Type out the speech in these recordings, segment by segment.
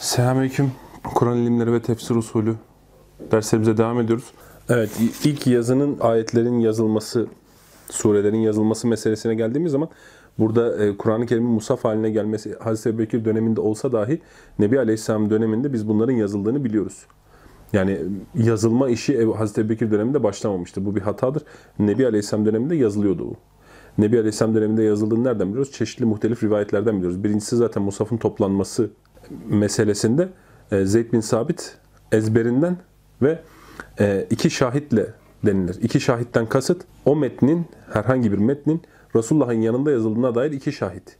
Selamünaleyküm. Kur'an ilimleri ve tefsir usulü derslerimize devam ediyoruz. Evet, ilk yazının ayetlerin yazılması, surelerin yazılması meselesine geldiğimiz zaman burada e, Kur'an-ı Kerim'in musaf haline gelmesi Hazreti Ebubekir döneminde olsa dahi Nebi Aleyhisselam döneminde biz bunların yazıldığını biliyoruz. Yani yazılma işi Hazreti Ebubekir döneminde başlamamıştır. Bu bir hatadır. Nebi Aleyhisselam döneminde yazılıyordu bu. Nebi Aleyhisselam döneminde yazıldığını nereden biliyoruz? Çeşitli muhtelif rivayetlerden biliyoruz. Birincisi zaten Musaf'ın toplanması meselesinde e, Zeyd bin Sabit ezberinden ve e, iki şahitle denilir. İki şahitten kasıt o metnin, herhangi bir metnin Resulullah'ın yanında yazıldığına dair iki şahit.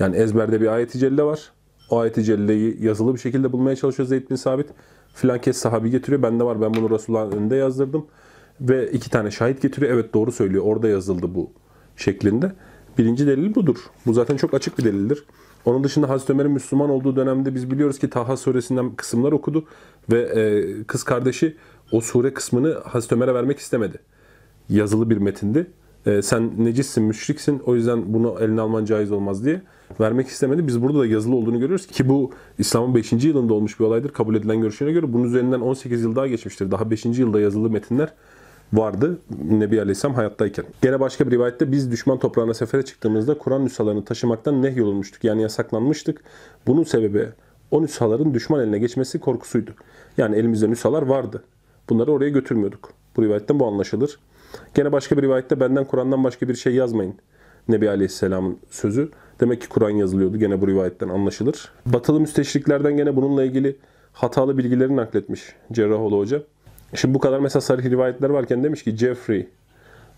Yani ezberde bir ayet-i celle var. O ayet-i celleyi yazılı bir şekilde bulmaya çalışıyor Zeyd bin Sabit. Filan kes sahabi getiriyor. Bende var ben bunu Resulullah'ın önünde yazdırdım. Ve iki tane şahit getiriyor. Evet doğru söylüyor. Orada yazıldı bu şeklinde. Birinci delil budur. Bu zaten çok açık bir delildir. Onun dışında Hazreti Ömer'in Müslüman olduğu dönemde biz biliyoruz ki Taha suresinden kısımlar okudu. Ve e, kız kardeşi o sure kısmını Hazreti Ömer'e vermek istemedi. Yazılı bir metindi. E, sen necissin, müşriksin o yüzden bunu eline alman caiz olmaz diye vermek istemedi. Biz burada da yazılı olduğunu görüyoruz ki bu İslam'ın 5. yılında olmuş bir olaydır. Kabul edilen görüşüne göre bunun üzerinden 18 yıl daha geçmiştir. Daha 5. yılda yazılı metinler vardı Nebi Aleyhisselam hayattayken. Gene başka bir rivayette biz düşman toprağına sefere çıktığımızda Kur'an nüshalarını taşımaktan nehyolunmuştuk. Yani yasaklanmıştık. Bunun sebebi o nüshaların düşman eline geçmesi korkusuydu. Yani elimizde nüshalar vardı. Bunları oraya götürmüyorduk. Bu rivayetten bu anlaşılır. Gene başka bir rivayette benden Kur'an'dan başka bir şey yazmayın. Nebi Aleyhisselam'ın sözü. Demek ki Kur'an yazılıyordu. Gene bu rivayetten anlaşılır. Batılı müsteşriklerden gene bununla ilgili hatalı bilgileri nakletmiş Cerrahoğlu Hoca. Şimdi bu kadar mesela sarih rivayetler varken demiş ki Jeffrey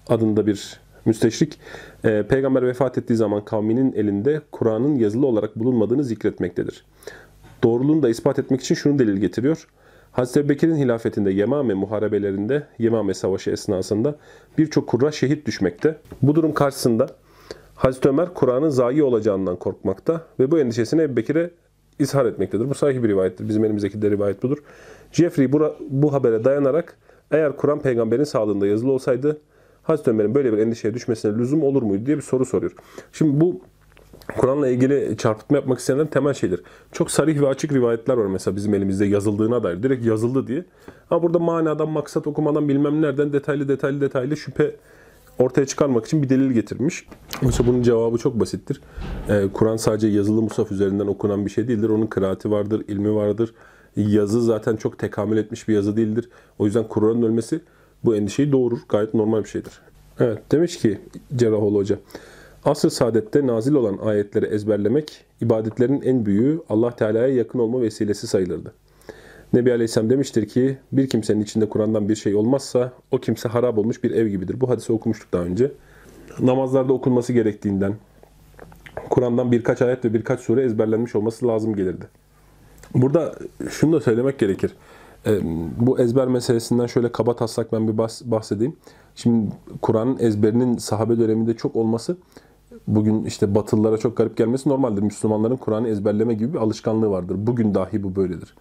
adında bir müsteşrik e, peygamber vefat ettiği zaman kavminin elinde Kur'an'ın yazılı olarak bulunmadığını zikretmektedir. Doğruluğunu da ispat etmek için şunu delil getiriyor. Hazreti Ebubekir'in hilafetinde Yemame muharebelerinde, Yemame savaşı esnasında birçok kurra şehit düşmekte. Bu durum karşısında Hazreti Ömer Kur'an'ın zayi olacağından korkmakta ve bu endişesini Ebubekir'e izhar etmektedir. Bu sahih bir rivayettir. Bizim elimizdeki de rivayet budur. Jeffrey bu, bu habere dayanarak eğer Kur'an peygamberin sağlığında yazılı olsaydı Hazreti Ömer'in böyle bir endişeye düşmesine lüzum olur muydu diye bir soru soruyor. Şimdi bu Kur'an'la ilgili çarpıtma yapmak isteyenlerin temel şeydir. Çok sarih ve açık rivayetler var mesela bizim elimizde yazıldığına dair. Direkt yazıldı diye. Ama burada manadan, maksat okumadan bilmem nereden detaylı detaylı detaylı şüphe ortaya çıkarmak için bir delil getirmiş. Oysa bunun cevabı çok basittir. Ee, Kur'an sadece yazılı musaf üzerinden okunan bir şey değildir. Onun kıraati vardır, ilmi vardır. Yazı zaten çok tekamül etmiş bir yazı değildir. O yüzden Kur'an'ın ölmesi bu endişeyi doğurur. Gayet normal bir şeydir. Evet demiş ki Cerrahoğlu Hoca. Asr-ı saadette nazil olan ayetleri ezberlemek, ibadetlerin en büyüğü Allah Teala'ya yakın olma vesilesi sayılırdı. Nebi Aleyhisselam demiştir ki bir kimsenin içinde Kur'an'dan bir şey olmazsa o kimse harap olmuş bir ev gibidir. Bu hadisi okumuştuk daha önce. Namazlarda okunması gerektiğinden, Kur'an'dan birkaç ayet ve birkaç sure ezberlenmiş olması lazım gelirdi. Burada şunu da söylemek gerekir. Ee, Bu ezber meselesinden şöyle kaba taslak ben bir bahs- bahsedeyim. Şimdi Kur'an'ın ezberinin sahabe döneminde çok olması bugün işte Batılılara çok garip gelmesi normaldir. Müslümanların Kur'an'ı ezberleme gibi bir alışkanlığı vardır. Bugün dahi bu böyledir.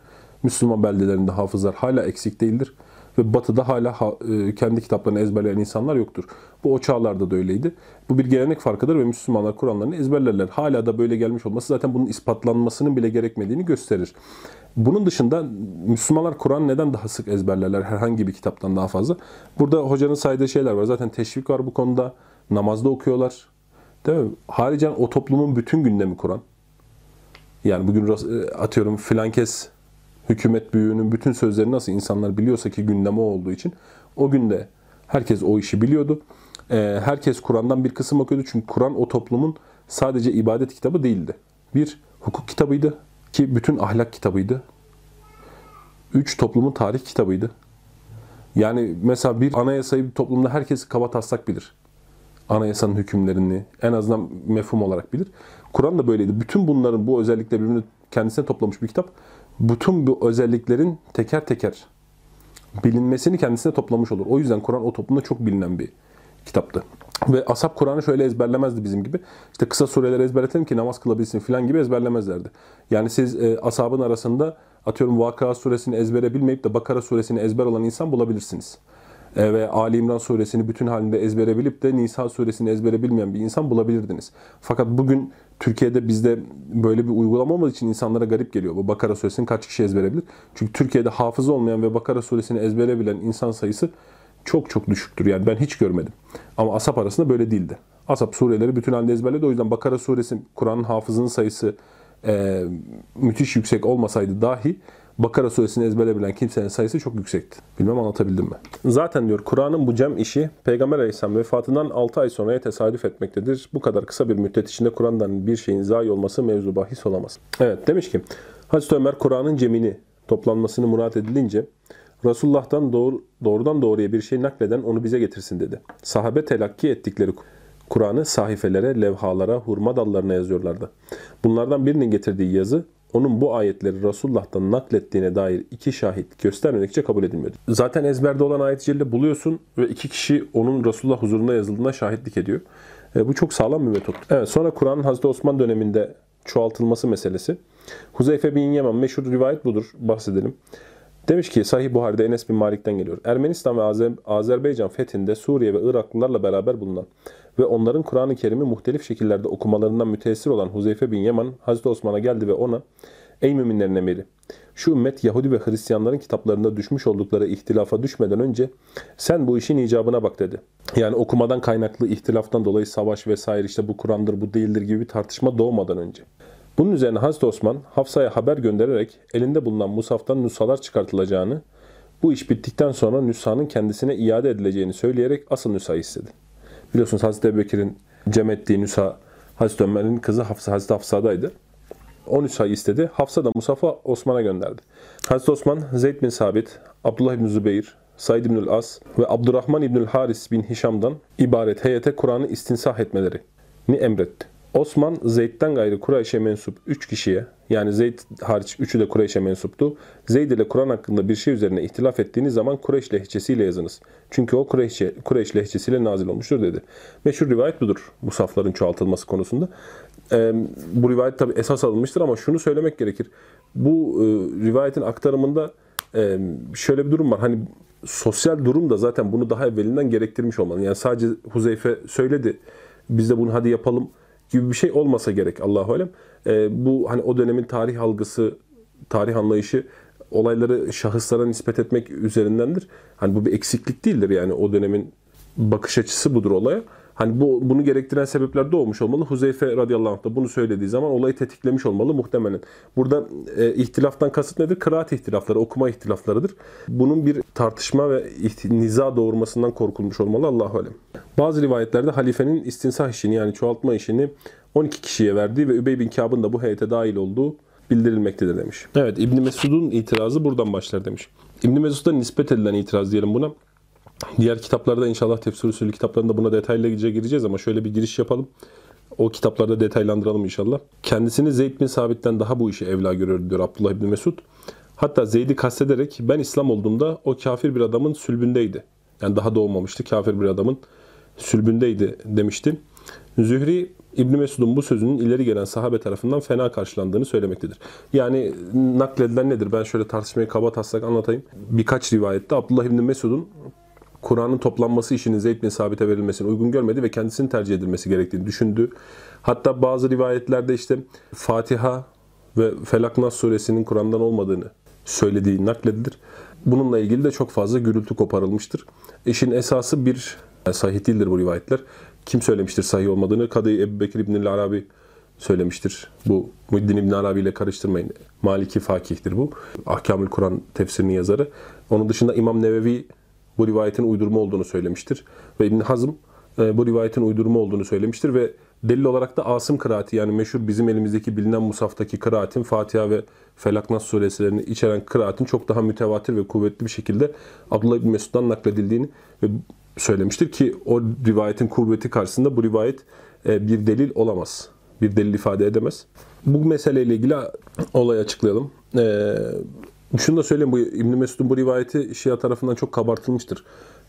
Müslüman beldelerinde hafızlar hala eksik değildir. Ve batıda hala ha- e, kendi kitaplarını ezberleyen insanlar yoktur. Bu o çağlarda da öyleydi. Bu bir gelenek farkıdır ve Müslümanlar Kur'anlarını ezberlerler. Hala da böyle gelmiş olması zaten bunun ispatlanmasının bile gerekmediğini gösterir. Bunun dışında Müslümanlar Kur'an neden daha sık ezberlerler herhangi bir kitaptan daha fazla? Burada hocanın saydığı şeyler var. Zaten teşvik var bu konuda. Namazda okuyorlar. Değil mi? Haricen o toplumun bütün gündemi Kur'an. Yani bugün e, atıyorum filan kes hükümet büyüğünün bütün sözleri nasıl insanlar biliyorsa ki gündeme olduğu için o günde herkes o işi biliyordu. Ee, herkes Kur'an'dan bir kısım okuyordu çünkü Kur'an o toplumun sadece ibadet kitabı değildi. Bir hukuk kitabıydı ki bütün ahlak kitabıydı. Üç toplumun tarih kitabıydı. Yani mesela bir anayasayı bir toplumda herkes kaba taslak bilir. Anayasanın hükümlerini en azından mefhum olarak bilir. Kur'an da böyleydi. Bütün bunların bu özellikleri birbirini kendisine toplamış bir kitap. Bütün bu özelliklerin teker teker bilinmesini kendisine toplamış olur. O yüzden Kur'an o toplumda çok bilinen bir kitaptı. Ve ashab Kur'an'ı şöyle ezberlemezdi bizim gibi. İşte kısa sureleri ezberletelim ki namaz kılabilsin falan gibi ezberlemezlerdi. Yani siz e, ashabın arasında atıyorum Vakıa suresini ezbere bilmeyip de Bakara suresini ezber olan insan bulabilirsiniz. E, ve Ali İmran suresini bütün halinde ezbere bilip de Nisa suresini ezbere bilmeyen bir insan bulabilirdiniz. Fakat bugün Türkiye'de bizde böyle bir uygulama olmadığı için insanlara garip geliyor. Bu Bakara suresini kaç kişi ezbere bilir? Çünkü Türkiye'de hafız olmayan ve Bakara suresini ezbere bilen insan sayısı çok çok düşüktür. Yani ben hiç görmedim. Ama Asap arasında böyle değildi. Asap sureleri bütün halde ezberledi. O yüzden Bakara suresi Kur'an'ın hafızının sayısı e, müthiş yüksek olmasaydı dahi Bakara suresini ezbere bilen kimsenin sayısı çok yüksekti. Bilmem anlatabildim mi? Zaten diyor Kur'an'ın bu cem işi Peygamber Aleyhisselam vefatından 6 ay sonraya tesadüf etmektedir. Bu kadar kısa bir müddet içinde Kur'an'dan bir şeyin zayi olması mevzu bahis olamaz. Evet demiş ki Hazreti Ömer Kur'an'ın cemini toplanmasını murat edilince Resulullah'tan doğru, doğrudan doğruya bir şey nakleden onu bize getirsin dedi. Sahabe telakki ettikleri Kur'an'ı sahifelere, levhalara, hurma dallarına yazıyorlardı. Bunlardan birinin getirdiği yazı onun bu ayetleri Resulullah'tan naklettiğine dair iki şahit göstermedikçe kabul edilmiyordu. Zaten ezberde olan ayet-i celle buluyorsun ve iki kişi onun Resulullah huzurunda yazıldığına şahitlik ediyor. E, bu çok sağlam bir metot. Evet sonra Kur'an'ın Hazreti Osman döneminde çoğaltılması meselesi. Huzeyfe bin Yemen meşhur rivayet budur. Bahsedelim. Demiş ki Sahih Buhari'de Enes bin Malik'ten geliyor. Ermenistan ve Azer Azerbaycan fethinde Suriye ve Iraklılarla beraber bulunan ve onların Kur'an-ı Kerim'i muhtelif şekillerde okumalarından müteessir olan Huzeyfe bin Yaman Hazreti Osman'a geldi ve ona Ey müminlerin emiri! Şu ümmet Yahudi ve Hristiyanların kitaplarında düşmüş oldukları ihtilafa düşmeden önce sen bu işin icabına bak dedi. Yani okumadan kaynaklı ihtilaftan dolayı savaş vesaire işte bu Kur'an'dır bu değildir gibi bir tartışma doğmadan önce. Bunun üzerine Hazreti Osman Hafsa'ya haber göndererek elinde bulunan musaftan nüshalar çıkartılacağını, bu iş bittikten sonra nüshanın kendisine iade edileceğini söyleyerek asıl nüshayı istedi. Biliyorsunuz Hazreti Ebubekir'in cem ettiği nüsha Hazreti Ömer'in kızı Hafsa, Hazreti Hafsa'daydı. O nüshayı istedi. Hafsa da Musaf'ı Osman'a gönderdi. Hazreti Osman, Zeyd bin Sabit, Abdullah bin Zübeyir, Said bin As ve Abdurrahman bin Haris bin Hişam'dan ibaret heyete Kur'an'ı istinsah etmelerini emretti. Osman Zeyd'den gayrı Kureyş'e mensup 3 kişiye yani Zeyd hariç 3'ü de Kureyş'e mensuptu. Zeyd ile Kur'an hakkında bir şey üzerine ihtilaf ettiğiniz zaman Kureyş lehçesiyle yazınız. Çünkü o Kureyş, Kureyş lehçesiyle nazil olmuştur dedi. Meşhur rivayet budur bu safların çoğaltılması konusunda. Ee, bu rivayet tabi esas alınmıştır ama şunu söylemek gerekir. Bu e, rivayetin aktarımında e, şöyle bir durum var. Hani sosyal durum da zaten bunu daha evvelinden gerektirmiş olmalı. Yani sadece Huzeyfe söyledi. Biz de bunu hadi yapalım gibi bir şey olmasa gerek Allahu alem. E, bu hani o dönemin tarih algısı, tarih anlayışı olayları şahıslara nispet etmek üzerindendir. Hani bu bir eksiklik değildir yani o dönemin bakış açısı budur olaya. Hani bu bunu gerektiren sebepler de olmuş olmalı. Huzeyfe radıyallahu anh da bunu söylediği zaman olayı tetiklemiş olmalı muhtemelen. Burada e, ihtilaftan kasıt nedir? Kıraat ihtilafları, okuma ihtilaflarıdır. Bunun bir tartışma ve niza doğurmasından korkulmuş olmalı Allahu alem. Bazı rivayetlerde halifenin istinsah işini yani çoğaltma işini 12 kişiye verdiği ve Übey bin Kâb'ın da bu heyete dahil olduğu bildirilmektedir demiş. Evet İbn Mesud'un itirazı buradan başlar demiş. İbn Mesud'a nispet edilen itiraz diyelim buna. Diğer kitaplarda inşallah tefsir usulü kitaplarında buna detaylıca gireceğiz ama şöyle bir giriş yapalım. O kitaplarda detaylandıralım inşallah. Kendisini Zeyd bin Sabit'ten daha bu işi evla görüyor diyor Abdullah bin Mesud. Hatta Zeyd'i kastederek ben İslam olduğumda o kafir bir adamın sülbündeydi. Yani daha doğmamıştı kafir bir adamın sülbündeydi demişti. Zühri İbn Mesud'un bu sözünün ileri gelen sahabe tarafından fena karşılandığını söylemektedir. Yani nakledilen nedir? Ben şöyle tartışmayı kaba taslak anlatayım. Birkaç rivayette Abdullah İbn Mesud'un Kur'an'ın toplanması işinin Zeyd bin Sabit'e verilmesini uygun görmedi ve kendisinin tercih edilmesi gerektiğini düşündü. Hatta bazı rivayetlerde işte Fatiha ve Felak Nas suresinin Kur'an'dan olmadığını söylediği nakledilir. Bununla ilgili de çok fazla gürültü koparılmıştır. İşin esası bir sahih değildir bu rivayetler. Kim söylemiştir sahih olmadığını? Kadı Ebu Bekir İbn-i Arabi söylemiştir. Bu Muhiddin İbn Arabi ile karıştırmayın. Maliki fakihtir bu. Ahkamül Kur'an tefsirinin yazarı. Onun dışında İmam Nevevi bu rivayetin uydurma olduğunu söylemiştir. Ve İbn Hazm e, bu rivayetin uydurma olduğunu söylemiştir ve delil olarak da Asım kıraati yani meşhur bizim elimizdeki bilinen musaftaki kıraatin Fatiha ve Felak Nas içeren kıraatin çok daha mütevatir ve kuvvetli bir şekilde Abdullah İbn Mesud'dan nakledildiğini ve söylemiştir ki o rivayetin kuvveti karşısında bu rivayet e, bir delil olamaz. Bir delil ifade edemez. Bu meseleyle ilgili olayı açıklayalım. E, şunu da söyleyeyim bu İbn Mesud'un bu rivayeti Şia tarafından çok kabartılmıştır.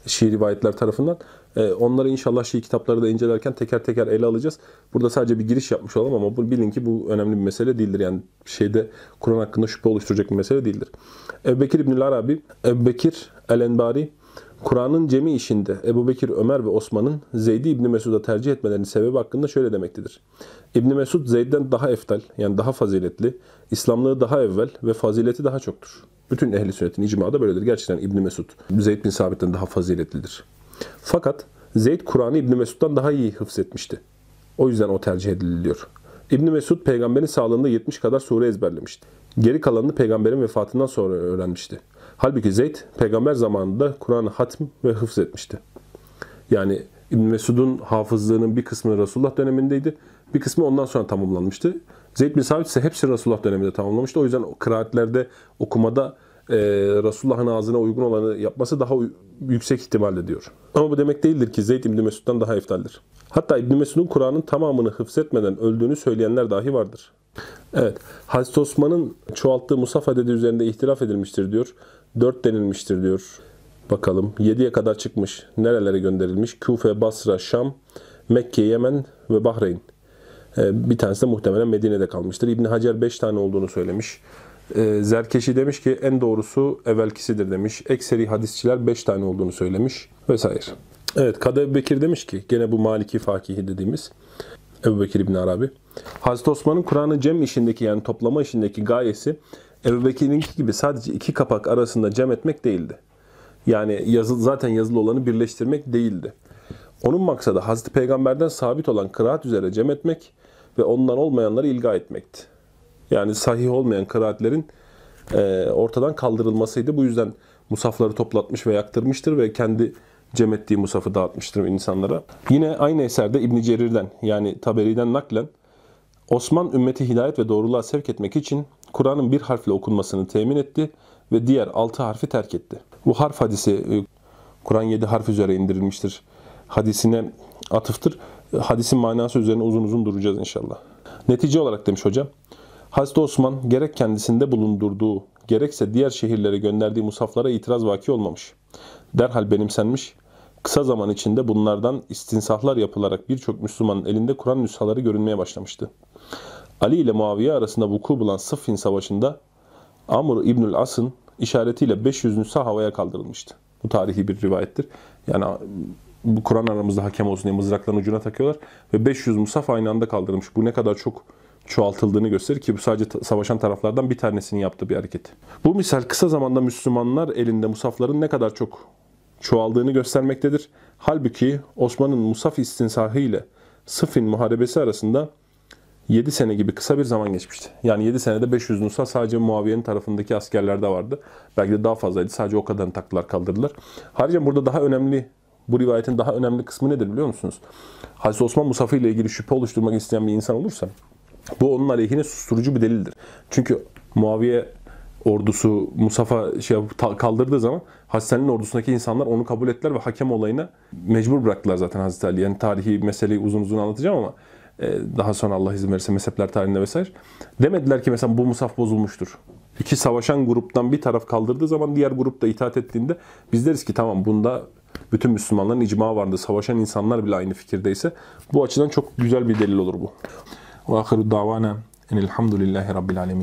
Şii rivayetler tarafından. Ee, onları inşallah Şii kitapları da incelerken teker teker ele alacağız. Burada sadece bir giriş yapmış olalım ama bu, bilin ki bu önemli bir mesele değildir. Yani şeyde Kur'an hakkında şüphe oluşturacak bir mesele değildir. Ebu Bekir İbn-i Arabi, Ebu Bekir El-Enbari Kur'an'ın cemi işinde Ebu Bekir, Ömer ve Osman'ın Zeyd'i İbni Mesud'a tercih etmelerinin sebebi hakkında şöyle demektedir. İbni Mesud Zeyd'den daha eftal, yani daha faziletli, İslamlığı daha evvel ve fazileti daha çoktur. Bütün ehli sünnetin icmağı da böyledir. Gerçekten İbni Mesud, Zeyd bin Sabit'ten daha faziletlidir. Fakat Zeyd Kur'an'ı İbni Mesud'dan daha iyi hıfzetmişti. O yüzden o tercih ediliyor. İbni Mesud peygamberin sağlığında 70 kadar sure ezberlemişti. Geri kalanını peygamberin vefatından sonra öğrenmişti. Halbuki Zeyd peygamber zamanında Kur'an'ı hatm ve hıfz etmişti. Yani İbn Mesud'un hafızlığının bir kısmı Resulullah dönemindeydi. Bir kısmı ondan sonra tamamlanmıştı. Zeyd bin Sabit ise hepsi Resulullah döneminde tamamlamıştı. O yüzden o kıraatlerde, okumada e, Resulullah'ın ağzına uygun olanı yapması daha yüksek ihtimalle diyor. Ama bu demek değildir ki Zeyd İbn Mesud'dan daha eftaldir. Hatta İbn Mesud'un Kur'an'ın tamamını hıfzetmeden öldüğünü söyleyenler dahi vardır. Evet, Hazreti Osman'ın çoğalttığı Musaf adedi üzerinde ihtilaf edilmiştir diyor. 4 denilmiştir diyor. Bakalım 7'ye kadar çıkmış. Nerelere gönderilmiş? Küfe, Basra, Şam, Mekke, Yemen ve Bahreyn. Ee, Bir tanesi de muhtemelen Medine'de kalmıştır. İbn Hacer 5 tane olduğunu söylemiş. Ee, Zerkeşi demiş ki en doğrusu evvelkisidir demiş. Ekseri hadisçiler 5 tane olduğunu söylemiş vesaire. Evet Kadı Bekir demiş ki gene bu Maliki Fakihi dediğimiz Ebu Bekir İbn Arabi. Hazreti Osman'ın Kur'an'ı cem işindeki yani toplama işindeki gayesi Ebu Bekir'inki gibi sadece iki kapak arasında cem etmek değildi. Yani yazı, zaten yazılı olanı birleştirmek değildi. Onun maksadı Hazreti Peygamber'den sabit olan kıraat üzere cem etmek ve ondan olmayanları ilga etmekti. Yani sahih olmayan kıraatlerin e, ortadan kaldırılmasıydı. Bu yüzden musafları toplatmış ve yaktırmıştır ve kendi cem ettiği musafı dağıtmıştır insanlara. Yine aynı eserde İbn Cerir'den yani Taberi'den naklen Osman ümmeti hidayet ve doğruluğa sevk etmek için Kur'an'ın bir harfle okunmasını temin etti ve diğer altı harfi terk etti. Bu harf hadisi e, Kur'an yedi harf üzere indirilmiştir. Hadisine atıftır. Hadisin manası üzerine uzun uzun duracağız inşallah. Netice olarak demiş hocam. Hazreti Osman gerek kendisinde bulundurduğu gerekse diğer şehirlere gönderdiği musaflara itiraz vaki olmamış. Derhal benimsenmiş. Kısa zaman içinde bunlardan istinsahlar yapılarak birçok Müslümanın elinde Kur'an nüshaları görünmeye başlamıştı. Ali ile Muaviye arasında vuku bulan Sıffin Savaşı'nda Amr İbnül As'ın işaretiyle 500 nüsha havaya kaldırılmıştı. Bu tarihi bir rivayettir. Yani bu Kur'an aramızda hakem olsun diye mızrakların ucuna takıyorlar ve 500 musaf aynı anda kaldırılmış. Bu ne kadar çok çoğaltıldığını gösterir ki bu sadece savaşan taraflardan bir tanesinin yaptığı bir hareket. Bu misal kısa zamanda Müslümanlar elinde musafların ne kadar çok çoğaldığını göstermektedir. Halbuki Osman'ın Musaf istinsahı ile Sıfin muharebesi arasında 7 sene gibi kısa bir zaman geçmişti. Yani 7 senede 500 Nusa sadece Muaviye'nin tarafındaki askerlerde vardı. Belki de daha fazlaydı. Sadece o kadarını taktılar kaldırdılar. Ayrıca burada daha önemli, bu rivayetin daha önemli kısmı nedir biliyor musunuz? Hazreti Osman Musaf'ı ile ilgili şüphe oluşturmak isteyen bir insan olursa bu onun aleyhine susturucu bir delildir. Çünkü Muaviye ordusu Musaf'a şey kaldırdığı zaman Ali'nin ordusundaki insanlar onu kabul ettiler ve hakem olayına mecbur bıraktılar zaten Hazreti Ali. Yani tarihi meseleyi uzun uzun anlatacağım ama daha sonra Allah izin verirse mezhepler tarihinde vesaire. Demediler ki mesela bu Musaf bozulmuştur. İki savaşan gruptan bir taraf kaldırdığı zaman diğer grup da itaat ettiğinde biz deriz ki tamam bunda bütün Müslümanların icma vardı. Savaşan insanlar bile aynı fikirdeyse bu açıdan çok güzel bir delil olur bu. Ve ahiru davana enilhamdülillahi rabbil alemin.